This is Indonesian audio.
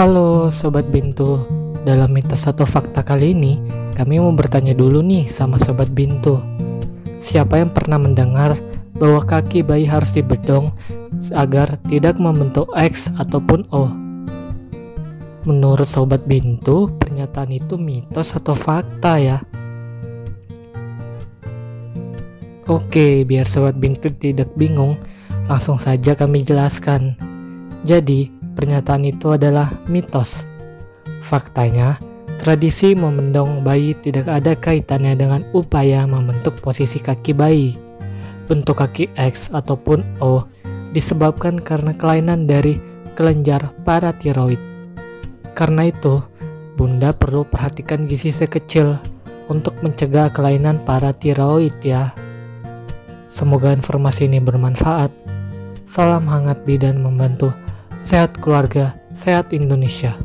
Halo Sobat Bintu, dalam mitos atau fakta kali ini kami mau bertanya dulu nih sama Sobat Bintu. Siapa yang pernah mendengar bahwa kaki bayi harus dibedong agar tidak membentuk X ataupun O? Menurut Sobat Bintu, pernyataan itu mitos atau fakta ya? Oke, biar Sobat Bintu tidak bingung, langsung saja kami jelaskan. Jadi, pernyataan itu adalah mitos. Faktanya, tradisi memendong bayi tidak ada kaitannya dengan upaya membentuk posisi kaki bayi. Bentuk kaki X ataupun O disebabkan karena kelainan dari kelenjar paratiroid. Karena itu, Bunda perlu perhatikan gizi sekecil untuk mencegah kelainan paratiroid ya. Semoga informasi ini bermanfaat. Salam hangat bidan membantu Sehat keluarga, sehat Indonesia.